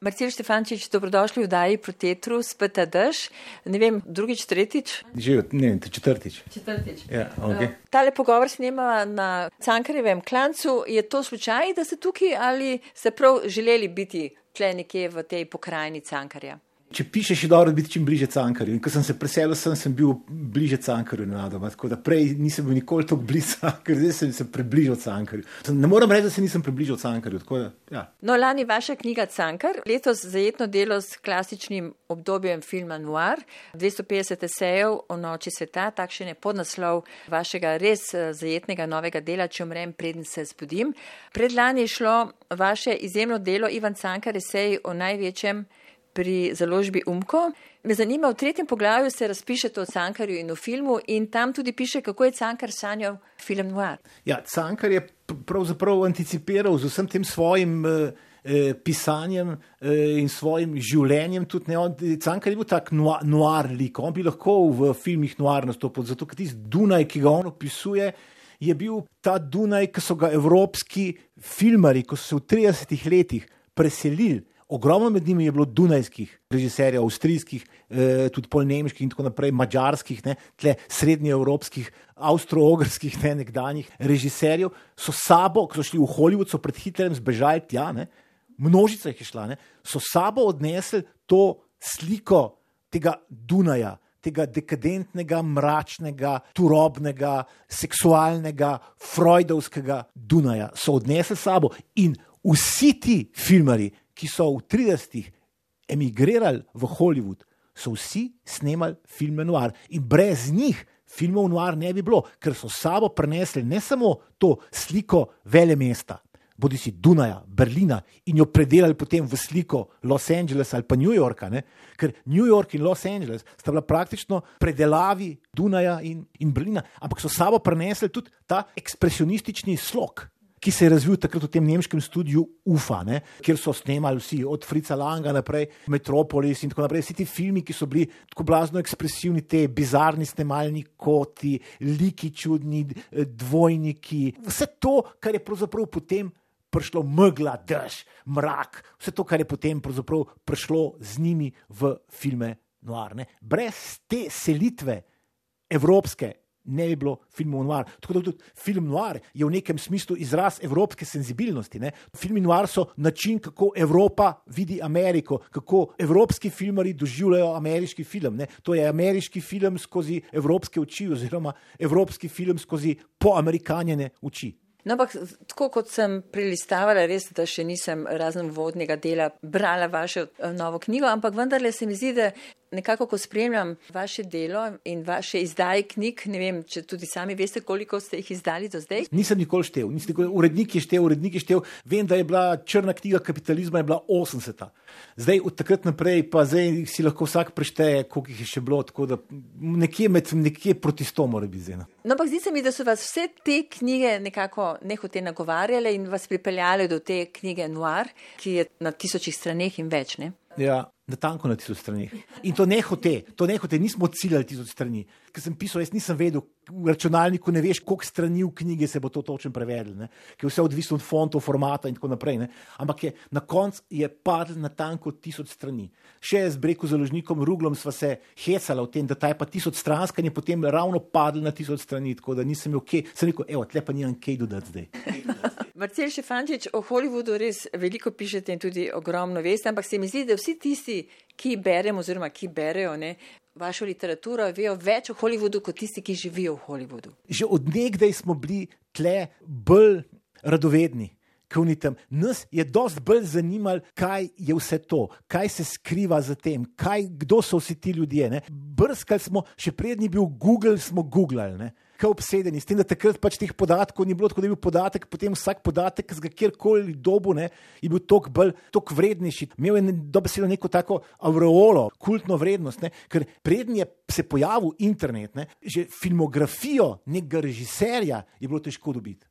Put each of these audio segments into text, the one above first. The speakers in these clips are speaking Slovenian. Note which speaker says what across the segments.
Speaker 1: Marcel Štefančič, dobrodošli v Daji Protetru, spet dež. Ne vem, drugič, tretjič?
Speaker 2: Že ne, četrtič.
Speaker 1: Četrtič.
Speaker 2: Ja, okay.
Speaker 1: uh, tale pogovor snema na Cankarjevem klancu. Je to slučaj, da ste tukaj ali ste prav želeli biti tle nekje v tej pokrajini Cankarja?
Speaker 2: Če pišeš, je dobro biti čim bliže Cankarju. In ko sem se preselil, sem, sem bil bliže Cankarju. Tako da prej nisem bil nikoli tako blizu Cankarju, zdaj sem se približal Cankarju. Ne moram reči, da se nisem približal Cankarju. Da, ja.
Speaker 1: No, lani vaša knjiga Cankar, letos zajetno delo s klasičnim obdobjem filma Noir, 250 esejev o noči sveta, takšen je podnaslov vašega res eh, zajetnega novega dela, če umrem, preden se zbudim. Predlani je šlo vaše izjemno delo Ivan Cankar, esej o največjem pri založbi Umko. Me zanima, v tretjem poglavju se razpišete o Cankarju in o filmu in tam tudi piše, kako je Cankar sanjal film Noir.
Speaker 2: Ja, Cankar je pravzaprav anticipiral z vsem tem svojim eh, eh pisanjem eh, in svojim življenjem. Tudi, ne, on, Cankar je bil tak noir, noir lik, on bi lahko v filmih noir nastopil, zato ker tisti Dunaj, ki ga on opisuje, je bil ta Dunaj, ki so ga evropski filmari, ko so se v 30-ih letih preselili Ogromno med njimi je bilo dunajskih režiserjev, avstrijskih, eh, tudi polnemških in tako naprej, mačarskih, srednjeevropskih, avstro-ogrskih, ne nekdanjih režiserjev, so sabo, ko so šli v Hollywood, so pred Hitlerjem zbežali tja, ne, množica jih je šla, ne, so sabo odnesli to sliko tega Dunaja. Tega dekadentnega, mračnega, turobnega, seksualnega, freudovskega Dunaja so odnesli s sabo in vsi ti filmari, ki so v 30-ih emigrirali v Hollywood, so vsi snemali filme Noir. In brez njih filmov Noir ne bi bilo, ker so sabo prenesli ne samo to sliko vele mesta. Bodi si Dunaja, Berlina in jo predelali potem v sliko Los Angelesa ali pa New Yorka, ne? ker New York in Los Angeles sta bila praktično predelavi Dunaja in, in Berlina, ampak so sabo prenesli tudi ta ekspresionistični slog, ki se je razvil takrat v tem nemškem studiu UFA, ne, kjer so snemali vsi, od Frica Langa naprej, Metropolis in tako naprej. Vsi ti filmi, ki so bili tako blazno ekspresivni, te bizarni snemalni koti, liki čudni, dvojniki. Vse to, kar je pravzaprav potem. Prišlo megla, dež, mrak, vse to, kar je potem prišlo z njimi v filme Noir. Ne. Brez te selitve evropske ne bi bilo filmov noir. Tako da tudi film noir je v nekem smislu izraz evropske senzibilnosti. Ne? Filmi noir so način, kako Evropa vidi Ameriko, kako evropski filmari doživljajo ameriški film. Ne? To je ameriški film skozi evropske oči, oziroma evropski film skozi poamerikanjene oči.
Speaker 1: No, ampak tako kot sem prelistavala, res, da še nisem razen vodnega dela brala vašo eh, novo knjigo, ampak vendarle se mi zdi, da nekako, ko spremljam vaše delo in vaše izdaje knjig, ne vem, če tudi sami veste, koliko ste jih izdali do zdaj.
Speaker 2: Nisem nikoli štev, nisem nikoli, urednik je štev, urednik je štev. Vem, da je bila črna knjiga kapitalizma, je bila 80. Zdaj, od takrat naprej, pa zdaj si lahko vsak prešteje, koliko jih je še bilo, tako da nekje, med, nekje proti sto mora biti zdaj. No,
Speaker 1: no ampak zdi se mi, da so vas vse te knjige nekako nehote nagovarjale in vas pripeljale do te knjige Noir, ki je na tisočih straneh in več. Ne?
Speaker 2: Ja, na tanko na tisoč strani. In to ne hote, to ne hote, nismo ciljali tisoč strani. Ker sem pisal, jaz nisem vedel, v računalniku ne veš, koliko strani v knjigi se bo to točno prevedlo, ker je vse odvisno od fontov, formata in tako naprej. Ne? Ampak je, na koncu je padlo na tanko tisoč strani. Še z breku založnikom Ruglom sva se hecala o tem, da ta je pa tisoč stranska in je potem ravno padlo na tisoč strani, tako da nisem imel kaj, sem rekel, evo, tle pa nimam kaj dodati zdaj.
Speaker 1: Marcel Šefančič, o Hollywoodu res veliko pišete in tudi ogromno veste, ampak se mi zdi, da vsi tisti, ki beremo oziroma ki berejo ne, vašo literaturo, vejo več o Hollywoodu kot tisti, ki živijo v Hollywoodu.
Speaker 2: Že odnegdaj smo bili tle bolj radovedni. Tam. Nas je dosti bolj zanimalo, kaj je vse to, kaj se skriva za tem, kaj, kdo so vsi ti ljudje. Brskali smo, še prednji bil Google, smo googlali kot obsedeni, s tem, da takrat pač teh podatkov ni bilo, tako da je bil podatek, potem vsak podatek, ga kjerkoli dobu, ne, je bil toliko bolj, toliko vrednejši. Imel je dobesedno neko tako aureolo, kultno vrednost, ne, ker prednji je se pojavil internet, ne, že filmografijo nekega režiserja je bilo težko dobiti.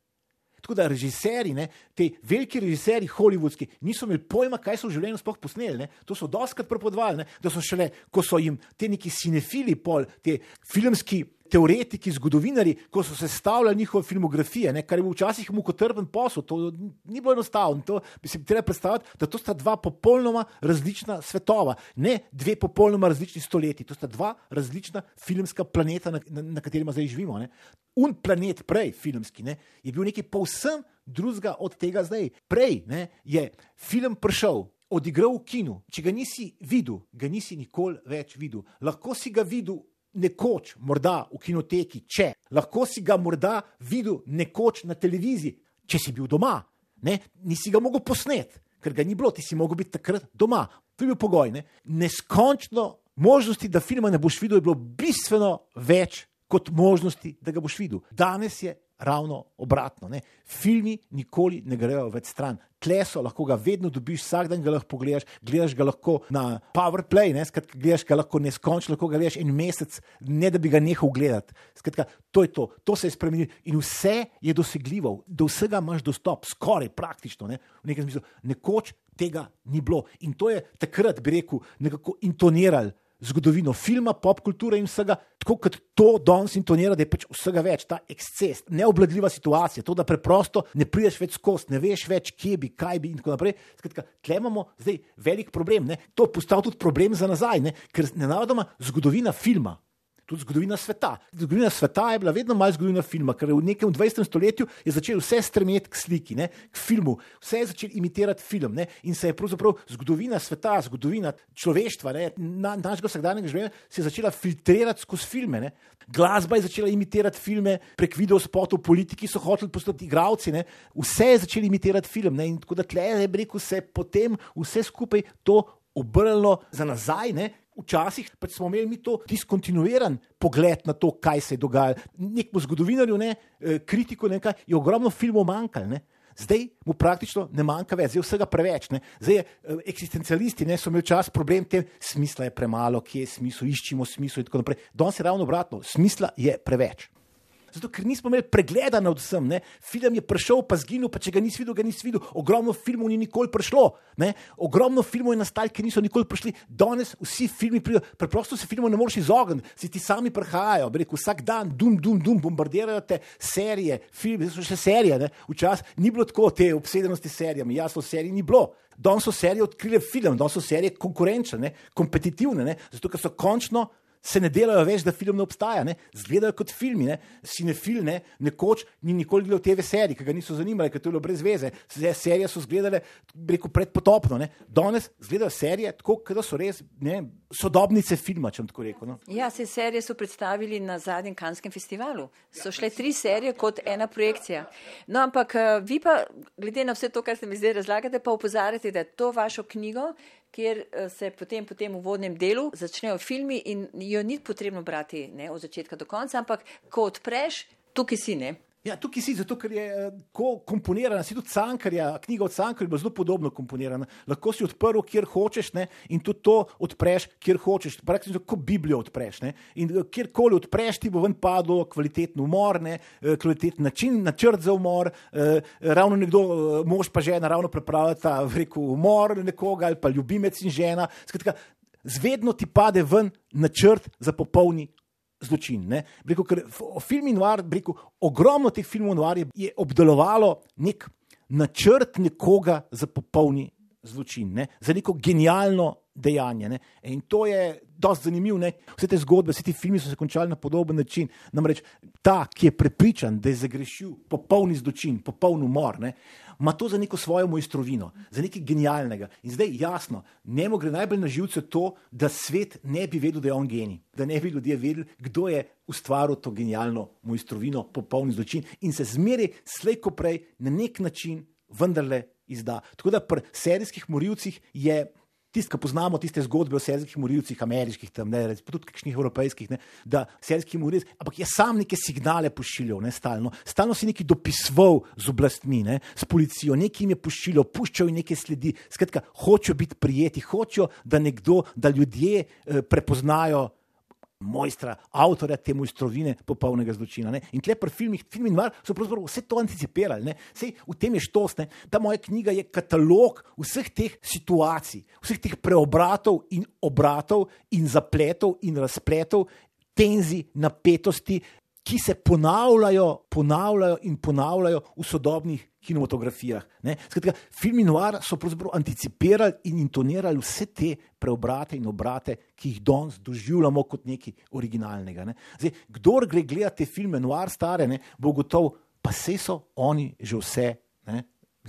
Speaker 2: Tako da režiserji, ne, te veliki režiserji, holivudski, niso imeli pojma, kaj so v življenju sploh posneli. Ne. To so doskrat prepodvali, da so šele, ko so jim te neki cinefili, pol, te filmski teoretiki, zgodovinari, ko so sestavljali njihove filmografije, ne, kar je bil včasih mukotrpen posel, to ni bilo enostavno. To bi si treba predstavljati, da to sta dva popolnoma različna svetova, ne dve popolnoma različni stoletji, to sta dva različna filmska planeta, na, na, na katerima zdaj živimo. Ne. Un planet, prej filmski, ne, je bil nekaj povsem drugega od tega zdaj. Prej ne, je film prišel. Odigral v kinu, če ga nisi videl, ga nisi nikoli več videl. Lahko si ga videl nekoč, morda v kinoteki, če lahko si ga morda videl nekoč na televiziji, če si bil doma, ne? nisi ga mogel posnet, ker ga ni bilo, ti si mogel biti takrat doma. To je bil pogoj. Ne? Neskončno možnosti, da filma ne boš videl, je bilo bistveno več kot možnosti, da ga boš videl. Danes je ravno obratno. Ne? Filmi nikoli ne grejo več stran. Kleso lahko ga vedno dobiš, vsak dan ga lahko pogledaš, gledaš ga lahko na PowerPlay, ne? Skratka, gledaš ga lahko neskončno, lahko ga gledaš en mesec, ne da bi ga nehal gledati. Skratka, to je to, to se je spremenilo in vse je dosegljivo, do vsega imaš dostop, skoraj praktično. Ne? V nekem smislu, nekoč tega ni bilo in to je takrat, bi rekel, nekako intoniralo zgodovino filma, pop kulture in vsega, tako kot to danes intonira, da je pač vsega več, ta eksces, neobladljiva situacija, to, da preprosto ne prideš več skozi, ne veš več, kje bi, kaj bi in tako naprej. Skratka, tle imamo zdaj velik problem. Ne? To je postal tudi problem za nazaj, ne? ker nenadoma zgodovina filma tudi zgodovina sveta. Zgodovina sveta je bila vedno malo zgodovina filma, ker v nekem 20. stoletju je začel vse stremeti k sliki, ne, k filmu, vse je začel imitirati film ne, in se je pravzaprav zgodovina sveta, zgodovina človeštva, ne, na, našega vsakdanjega življenja se je začela filtrirati skozi filme. Ne. Glasba je začela imitirati filme, prek videospotov, politiki so hoteli postati igravci, ne. vse je začelo imitirati film. Ne, in tako da tle je rekel, se je potem vse skupaj to obrnilo za nazaj, ne, včasih pač smo imeli mi to diskontinuiran pogled na to, kaj se je dogajalo. Nekemu zgodovinarju, ne, eh, kritiku, nekaj, je ogromno filmov manjkalo. Zdaj mu praktično ne manjka več, zdaj je vsega preveč. Ne. Zdaj je eh, eksistencialisti, ne, so imeli čas problem tem, smisla je premalo, kje je smisel, iščimo smisel in tako naprej. Danes je ravno obratno, smisla je preveč. Zato, ker nismo imeli pregleda nad vsem. Ne? Film je prišel, pa zginil, pa če ga nisi videl, ga nisi videl. Ogromno filmov ni nikoli prišlo. Ne? Ogromno filmov je nastalo, ki niso nikoli prišli. Danes vsi filmi pridejo, preprosto se filmov ne moreš izogniti, si ti sami prihajajo. Rekel, vsak dan, dum, dum, dum, bombardirajo te serije, filme, so še serije. Včasih ni bilo tako te obsedenosti s serijami, jasno, serij ni bilo. Danes so serije odkrile film, danes so serije konkurenčne, kompetitivne, ne? zato ker so končno se ne delajo več, da film ne obstaja, ne? zgledajo kot filmi. Ne? Sinefil, ne? nekoč ni nikoli gledal TV serije, ki ga niso zanimali, ker to je bilo brez veze. Serije so gledale predpotopno, danes gledajo serije tako, da so res ne? sodobnice filma. Rekel, no?
Speaker 1: Ja, se serije so predstavili na zadnjem Kanskem festivalu. So šle tri serije kot ena projekcija. No, ampak eh, vi pa, glede na vse to, kar ste mi zdaj razlagate, pa upozarjate, da to vašo knjigo kjer eh, se potem po tem uvodnem delu začnejo filmi in jo ni potrebno brati ne, od začetka do konca, ampak ko odpreš, tukaj si ne.
Speaker 2: Ja, tukaj si, zato ker je eh, komponirana, si tudi Cankarja, knjiga od Cankarja je zelo podobno komponirana. Lahko si odprl, kjer hočeš, ne, in tudi to odpreš, kjer hočeš. Praktično kot Biblijo odpreš. Ne, in eh, kjerkoli odpreš, ti bo ven padlo kvaliteten umor, ne, eh, kvaliteten način, načrt za umor. Eh, ravno nekdo, mož pa žena, ravno pripravljata rekel, umor nekoga ali pa ljubimec in žena. Skratka, zvedno ti pade ven načrt za popolni zločin. Breku, ker film Noir, breku, ogromno teh filmov Noir je, je obdelovalo nek načrt nekoga za popolni zločin, ne? za neko genialno dejanje. Ne? In to je dosti zanimivo. Vse te zgodbe, vse ti filmi so se končali na podoben način. Namreč ta, ki je prepričan, da je zagrešil popolni zločin, popoln umor. Ne? ima to za neko svojo mojstrovino, za nekaj genialnega. In zdaj jasno, njemu gre najbolj na živce to, da svet ne bi vedel, da je on genij, da ne bi ljudje vedeli, kdo je ustvaril to genialno mojstrovino, popolni zločin in se zmeri slejko prej na nek način vendarle izda. Tako da pri serijskih morilcih je tisti, ki poznamo tiste zgodbe o serijskih morilcih, ameriških, tam, ne, tudi kakšnih evropejskih, ne, da serijski morilci, ampak je sam neke signale pošiljal, ne, stalno. Stalno si neki dopisoval z oblastmi, ne, s policijo, nekaj jim je pošiljal, puščal jim neke sledi. Skratka, hočejo biti prijeti, hočejo, da nekdo, da ljudje eh, prepoznajo mojstra, avtorja te mojstrovine popolnega zločina. Ne? In tle pri filmih, filmi Noir so pravzaprav vse to anticipirali. Sej, v tem je štos, ne? ta moja knjiga je katalog vseh teh situacij, vseh teh preobratov in obratov in zapletov in razpletov tenzi, napetosti, ki se ponavljajo, ponavljajo in ponavljajo v sodobnih kinematografijah. Skratka, filmi Noir so pravzaprav anticipirali in intonirali vse te preobrate in obrate, ki jih danes doživljamo kot nekaj originalnega. Ne? Zdaj, kdor gre gledati filme Noir stare, ne, bo gotov, pa se so oni že vse.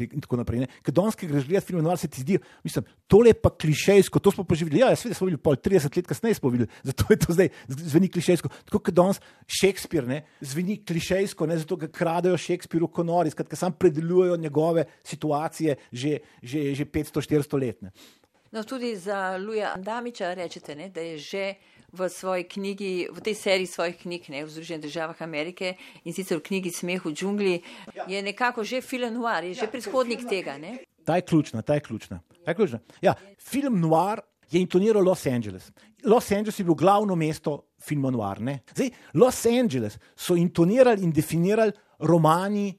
Speaker 2: In tako naprej. Ker danes, ki greš gledati filme, se ti zdi, mislim, tole je pa klišejsko, to smo pa že videli. Ja, seveda smo videli pol 30 let kasneje, smo videli, zato je to zdaj zveni klišejsko. Tako kot danes Shakespeare ne, zveni klišejsko, ne zato, ker kradejo Shakespeare v konori, skratka, sam predelujejo njegove situacije že, že, že 500-400 let. Ne.
Speaker 1: No, tudi za Luja Andamiča rečete, ne, da je že v svoji knjigi, v tej seriji svojih knjig ne, v Združenih državah Amerike in sicer v knjigi Smeh v džungli, ja. je nekako že film noir, je že ja, prihodnik tega. Ne?
Speaker 2: Ta je ključna, ta je ključna. Ta je ključna. Ja, film noir je intoniral Los Angeles. Los Angeles je bil glavno mesto filma noir. Ne? Zdaj, Los Angeles so intonirali in definirali romani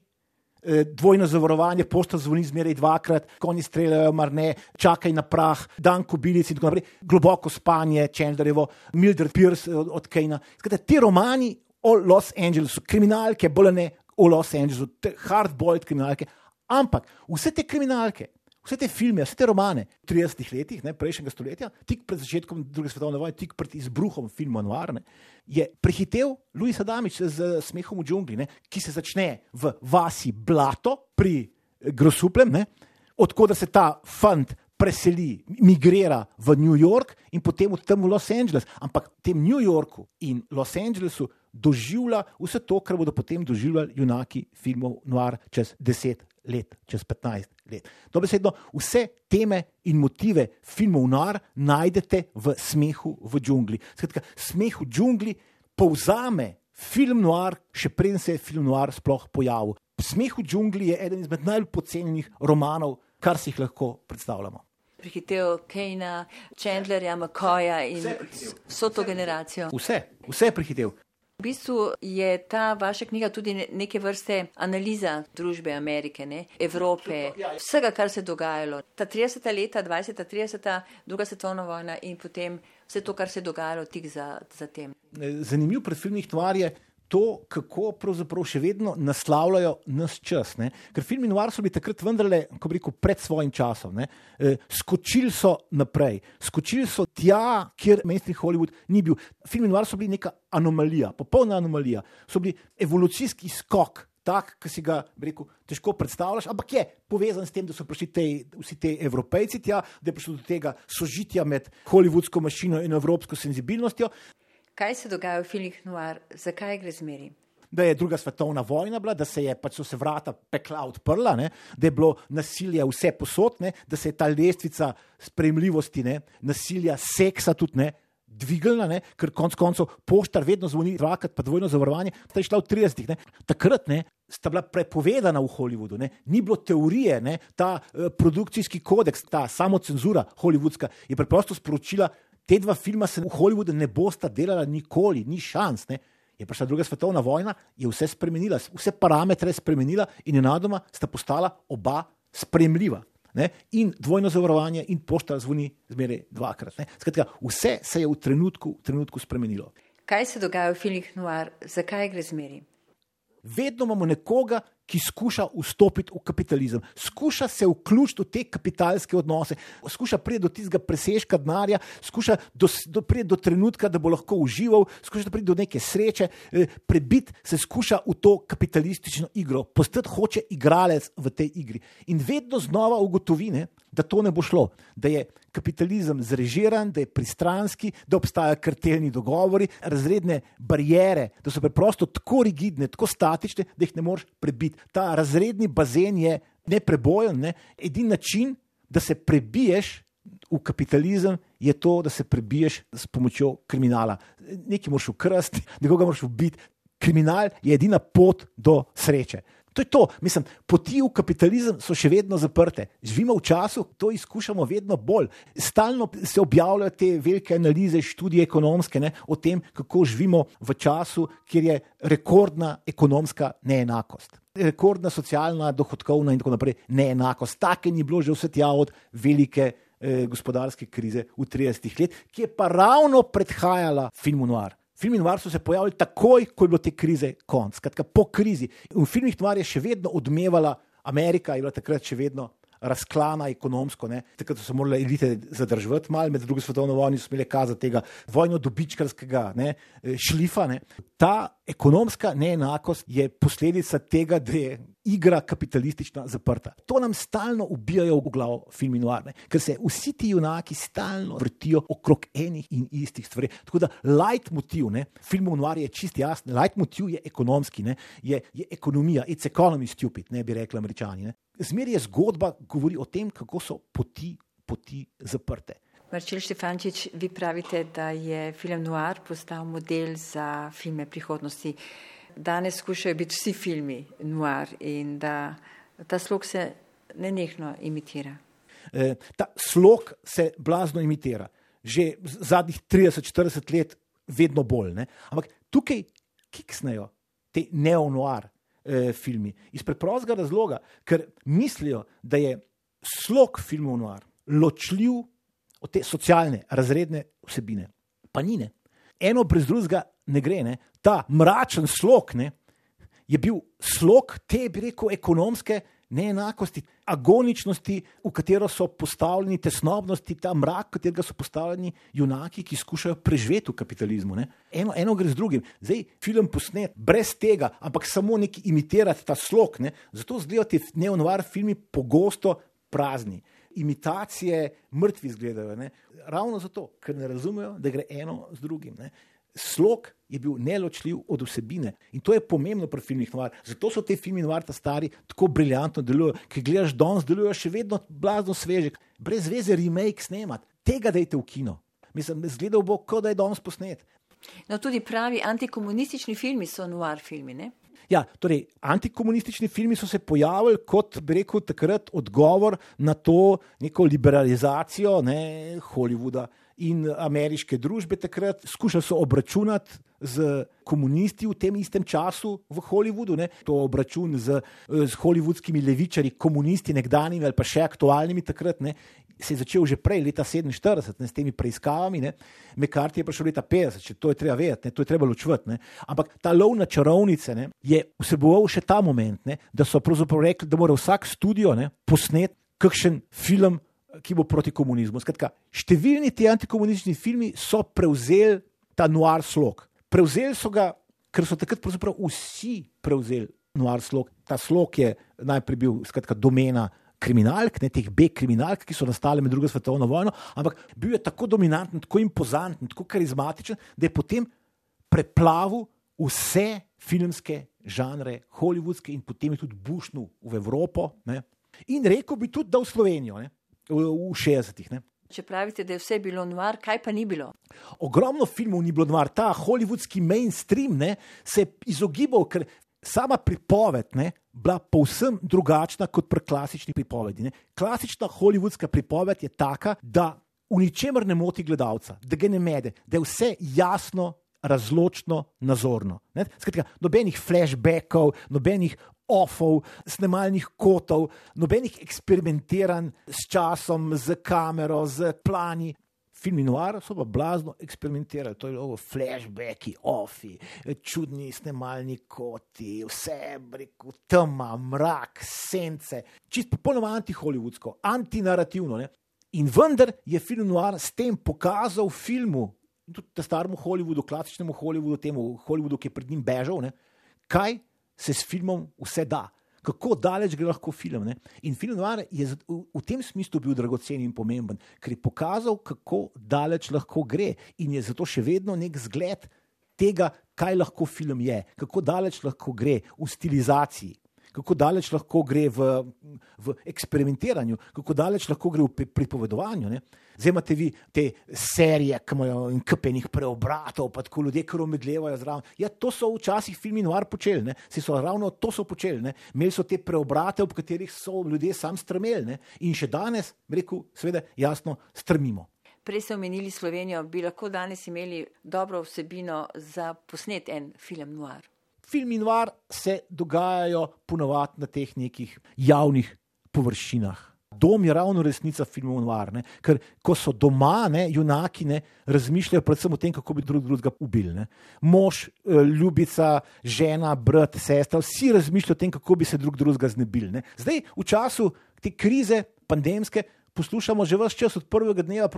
Speaker 2: dvojno zavarovanje, pošta zvoni zmeraj dvakrat, konji streljajo, mar ne, čakaj na prah, dan kobilic in tako naprej, globoko spanje, Chandlerjevo, Mildred Pierce od, od Kejna. Skratka, ti romani o Los Angelesu, kriminalke, bolj ne o Los Angelesu, hardboiled kriminalke, ampak vse te kriminalke, Vse te filme, vse te romane v 30 letih ne, prejšnjega stoletja, tik pred začetkom druge svetovne vojne, tik pred izbruhom filma Noir, ne, je prehitev Louis Adamič z smehom v džungli, ne, ki se začne v vasi Blato pri Grosuplem, odkud se ta fant preseli, migrira v New York in potem od tam v Los Angeles. Ampak v tem New Yorku in Los Angelesu doživlja vse to, kar bodo potem doživljali junaki filmov Noir čez deset let, čez 15 let. Dobesedno vse teme in motive filmov Nar najdete v smehu v džungli. Skratka, smeh v džungli povzame film Noir, še preden se je film Noir sploh pojavil. Smeh v džungli je eden izmed najbolj pocenjenih romanov, kar si jih lahko predstavljamo.
Speaker 1: Prihitev Kejna, Chandlerja, McCoya in vso to generacijo.
Speaker 2: Vse, vse je prihitev.
Speaker 1: V bistvu je ta vaša knjiga tudi neke vrste analiza družbe Amerike, ne? Evrope, vsega, kar se je dogajalo. Ta 30. leta, 20. 30. druga svetovna vojna in potem vse to, kar se je dogajalo tik za, za tem.
Speaker 2: Zanimiv pred filmih tvar je, to, kako pravzaprav še vedno naslavljajo nas čas. Ne? Ker filmi Noir so bili takrat vendarle, ko bi rekel, pred svojim časom. E, skočili so naprej, skočili so tja, kjer mainstream Hollywood ni bil. Filmi Noir so bili neka anomalija, popolna anomalija. So bili evolucijski skok. Tak, ki si ga rekel, težko predstavljaš, ampak je povezan s tem, da so prišli te, vsi ti evropejci tja, da je prišlo do tega sožitja med hollywoodsko mašino in evropsko senzibilnostjo.
Speaker 1: Kaj se dogaja v filmih Noir, zakaj gre zmeri?
Speaker 2: Da je druga svetovna vojna bila, da se je pač so se vrata pekla odprla, ne? da je bilo nasilje vse posod, ne? da se je ta lestvica spremljivosti, ne? nasilja, seksa tudi ne. Dvignila, ker konec koncev poštar vedno zvoni, dvakrat pa dvojno zavarovanje. Ta je šla v 30-ih. Takrat ne, sta bila prepovedana v Hollywoodu, ne. ni bilo teorije, ne. ta uh, produkcijski kodeks, ta samocenzura hollywoodska je preprosto sporočila, te dva filma se v Hollywoodu ne bosta delala nikoli, ni šans. Ne? Je prišla druga svetovna vojna, je vse spremenila, vse parametre spremenila in enadoma sta postala oba spremljiva. Ne? In dvojno zavarovanje, in pošta zvoni zmeraj dvakrat. Skratka, vse se je v trenutku, v trenutku spremenilo.
Speaker 1: Kaj se dogaja v filmih Noir, zakaj gre zmeri?
Speaker 2: Vedno imamo nekoga, ki skuša vstopiti v kapitalizem, skuša se vključiti v te kapitalske odnose, skuša priti do tistega presežka denarja, skuša do, do, priti do trenutka, da bo lahko užival, skuša priti do neke sreče, eh, prebiti se skuša v to kapitalistično igro, postati hoče igralec v tej igri. In vedno znova ugotovine, da to ne bo šlo, da je kapitalizem zrežiran, da je pristranski, da obstajajo kartelni dogovori, razredne barijere, da so preprosto tako rigidne, tako statične, da jih ne moreš prebiti. Ta razredni bazen je neprebojen. Ne? Edini način, da se prebiješ v kapitalizem, je to, da se prebiješ s pomočjo kriminala. Nekaj moraš ukrasti, nekoga moraš ubiti. Kriminal je edina pot do sreče. To je to, mislim, poti v kapitalizem so še vedno zaprte. Živimo v času, to izkušamo vedno bolj. Stalno se objavljajo te velike analize, študije ekonomske ne, o tem, kako živimo v času, kjer je rekordna ekonomska neenakost. Rekordna socialna, dohodkovna in tako naprej neenakost. Take ni bilo že vse tja od velike eh, gospodarske krize v 30 letih, ki je pa ravno predhajala filmu Noir. Filmi noir so se pojavili takoj, ko je bilo te krize konc, skratka po krizi. V filmih noir je še vedno odmevala Amerika, je bila takrat še vedno razklana ekonomsko. Ne. Takrat so morali elite zadržati malo, med drugo svetovno vojno so imeli kazati tega vojno-dobičkarskega ne, šlifa. Ne. Ta ekonomska neenakost je posledica tega, da je igra kapitalistična zaprta. To nam stalno ubijajo v glavo filmi noarne, ker se vsi ti junaki stalno vrtijo okrog enih in istih stvari. Tako da light motiv filmov noar je čist jasen, light motiv je ekonomski, ne, je, je ekonomija, it's economy stupid, ne bi rekli američani. Ne. Zmer je zgodba, govori o tem, kako so poti, poti zaprte.
Speaker 1: Marčil Štefančič, vi pravite, da je film Noir postal model za filme prihodnosti. Danes skušajo biti vsi filmi Noir in da ta slog se nenehno imitira.
Speaker 2: E, ta slog se blazno imitira. Že zadnjih 30-40 let vedno bolj. Ne? Ampak tukaj kiksnejo te neo-noir eh, filmi. Iz preprostega razloga, ker mislijo, da je slog filmov noir ločljiv od te socialne, razredne vsebine. Pa ni ne. Eno brez drugega ne gre. Ne. Ta mračen slog ne, je bil slog te, bi rekel, ekonomske neenakosti, agoničnosti, v katero so postavljeni tesnobnosti, ta mrak, v katerega so postavljeni junaki, ki skušajo preživeti v kapitalizmu. Eno, eno gre z drugim. Zdaj, film posnet brez tega, ampak samo neki imitirati ta slog. Ne? Zato zdijo ti neonovar filmi pogosto prazni. Imitacije mrtvi izgledajo. Ne? Ravno zato, ker ne razumejo, da gre eno z drugim. Ne? Slog je bil neločljiv od vsebine. In to je pomembno pri filmih Noir. Zato so te filmi Noir ta stari tako briljantno delujejo, ker gledaš danes, delujejo še vedno blazno sveže, brez veze remake snemati. Tega dajte v kino. Mislim, zgledal bo, kot da je danes posnet.
Speaker 1: No, tudi pravi antikomunistični filmi so noir filmi. Ne?
Speaker 2: Ja, torej, antikomunistični filmi so se pojavili kot, bi rekel, takrat odgovor na to neko liberalizacijo ne, Hollywooda in ameriške družbe takrat, skušali so obračunati z komunisti v tem istem času v Hollywoodu, ne? to obračun z, z hollywoodskimi levičarji, komunisti, nekdanjimi ali pa še aktualnimi takrat. Ne? Se je začel že prej, leta 47, ne, s temi preiskavami, McCarthy je prišel leta 50, če to je treba vedeti, ne, to je treba ločvati. Ampak ta lov na čarovnice ne, je vseboval še ta moment, ne, da so pravzaprav rekli, da mora vsak studio ne, posnet kakšen film ki bo proti komunizmu. Skratka, številni ti antikomunistični filmi so prevzeli ta noir slog. Prevzeli so ga, ker so takrat vsi prevzeli noir slog. Ta slog je najprej bil skratka, domena kriminalk, ne teh B-kriminalk, ki so nastale med drugo svetovno vojno, ampak bil je tako dominanten, tako impozanten, tako karizmatičen, da je potem preplavil vse filmske žanre, hollywoodske in potem je tudi bušnil v Evropo. Ne. In rekel bi tudi, da v Slovenijo. Ne v 60-ih.
Speaker 1: Če pravite, da je vse bilo noir, kaj pa ni bilo?
Speaker 2: Ogromno filmov ni bilo noir, ta hollywoodski mainstream ne, se je izogibal, ker sama pripoved je bila povsem drugačna kot pri klasični pripovedi. Ne. Klasična hollywoodska pripoved je taka, da v ničemer ne moti gledalca, da ga ne mede, da je vse jasno. Razločno, nazorno. Skratka, nobenih flashbackov, nobenih ofov, snemalnih kotov, nobenih eksperimentiranj s časom, z kamero, z plani. Filmi noir so pa blazno eksperimentirali, to je bilo flashbacki, ofi, čudni snemalni koti, vse, rekel, tema, mrak, sence, čist popolnoma anti-hollywoodsko, antinarativno. In vendar je film noir s tem pokazal filmu, tudi staremu Hollywoodu, klasičnemu Hollywoodu, temu Hollywoodu, ki je pred njim bežal, ne? kaj se s filmom vse da. Kako daleč gre lahko film. Ne? In film Noir je v, tem smislu bil dragocen in pomemben, ker je pokazal, kako daleč lahko gre in je zato še vedno nek zgled tega, kaj lahko film je, kako daleč lahko gre v stilizaciji kako daleč lahko gre v, v eksperimentiranju, kako daleč lahko gre v pripovedovanju. Ne? Zdaj imate vi te serije, ki imajo inkapenih preobratov, pa tako ljudje, ki romedlevajo zraven. Ja, to so včasih filmi noir počeli, si so ravno to so počeli. Ne? Imeli so te preobrate, ob katerih so ljudje sam strmeli. Ne? In še danes, rekel, seveda, jasno, strmimo.
Speaker 1: Prej ste omenili Slovenijo, bi lahko danes imeli dobro vsebino za posnet en film noir
Speaker 2: film in var se dogajajo ponovadi na teh nekih javnih površinah. Dom je ravno resnica filmov Noir, ker ko so doma, ne, junaki ne, razmišljajo predvsem o tem, kako bi drug drugega ubili. Ne. Mož, eh, ljubica, žena, brat, sestra, vsi razmišljajo o tem, kako bi se drug drugega znebili. Ne. Zdaj, v času te krize, pandemske, poslušamo že vse čas od prvega dneva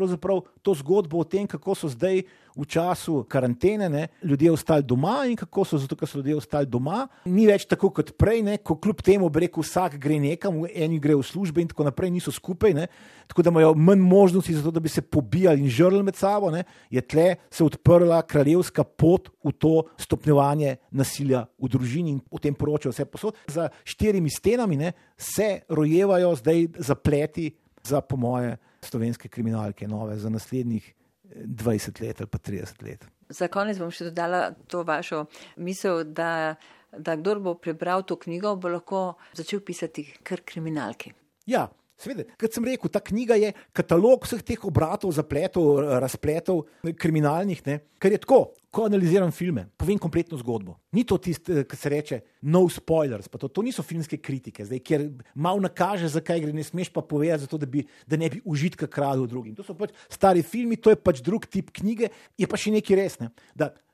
Speaker 2: to zgodbo o tem, kako so zdaj v času karantene ne, ljudje ostali doma in kako so zato, ker so ljudje ostali doma. Ni več tako kot prej, ne, ko kljub temu reko, vsak gre nekam, eni gre v službe in tako naprej, niso skupaj, ne, tako da imajo manj možnosti za to, da bi se pobijali in žrli med sabo. Ne, je tle se odprla kraljevska pot v to stopnjevanje nasilja v družini in o tem poročajo vse posod. Za štirimi stenami ne, se rojevajo zdaj zapleti za, po moje, slovenske kriminalke, nove za naslednjih 20 let ali pa 30 let.
Speaker 1: Za konec bom še dodala to vašo misel, da, da kdo bo prebral to knjigo, bo lahko začel pisati kar kriminalke.
Speaker 2: Ja, Sveda, kot sem rekel, ta knjiga je katalog vseh teh obratov, zapletov, razpletov, kriminalnih, ne? ker je tako, ko analiziram filme, povem kompletno zgodbo. Ni to tisto, kar se reče, no spoilers, to, to niso filmske kritike, zdaj, kjer malo nakaže, zakaj gre, ne smeš pa povedati, zato, da, bi, da ne bi užitka kradil drugim. To so pač stari filmi, to je pač drug tip knjige, je pa še nekaj resne.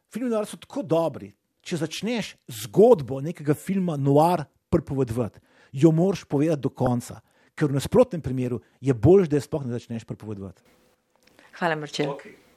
Speaker 2: Filmi so tako dobri. Če začneš zgodbo nekega filma noir pripovedovati, jo moraš povedati do konca ker v nasprotnem primeru je bolje, da sploh ne začneš prepovedovati.
Speaker 1: Hvala, Mrče. Okay.